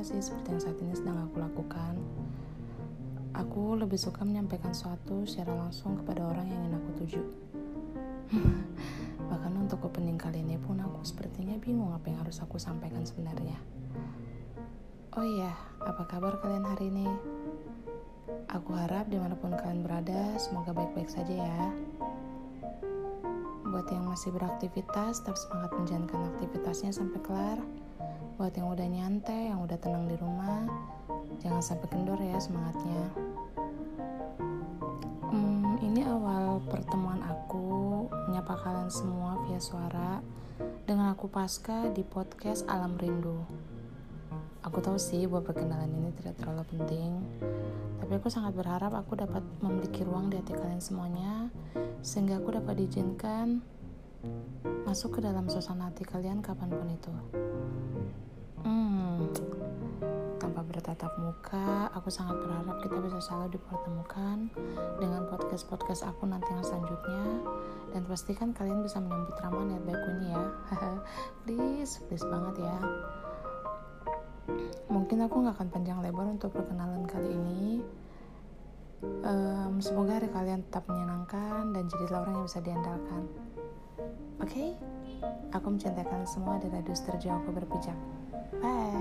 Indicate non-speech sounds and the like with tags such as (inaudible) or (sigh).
biasa sih seperti yang saat ini sedang aku lakukan. Aku lebih suka menyampaikan sesuatu secara langsung kepada orang yang ingin aku tuju. (laughs) Bahkan untuk opening kali ini pun aku sepertinya bingung apa yang harus aku sampaikan sebenarnya. Oh iya, apa kabar kalian hari ini? Aku harap di mana pun kalian berada, semoga baik-baik saja ya. Buat yang masih beraktivitas, tetap semangat menjalankan aktivitasnya sampai kelar. Buat yang udah nyantai, yang udah tenang di rumah, jangan sampai kendor ya semangatnya. Hmm, ini awal pertemuan aku menyapa kalian semua via suara dengan aku Pasca di podcast Alam Rindu. Aku tahu sih bahwa perkenalan ini tidak terlalu penting, tapi aku sangat berharap aku dapat memiliki ruang di hati kalian semuanya, sehingga aku dapat diizinkan masuk ke dalam suasana hati kalian kapan pun itu. Hmm, tanpa bertatap muka, aku sangat berharap kita bisa selalu dipertemukan dengan podcast-podcast aku nanti yang selanjutnya, dan pastikan kalian bisa menyambut ramah niat baikku ini ya. (laughs) please, please banget ya. Mungkin aku nggak akan panjang lebar untuk perkenalan kali ini. Um, semoga hari kalian tetap menyenangkan dan jadi orang yang bisa diandalkan. Oke, okay? aku mencintai kalian semua dari radius terjauh aku berpijak. Bye.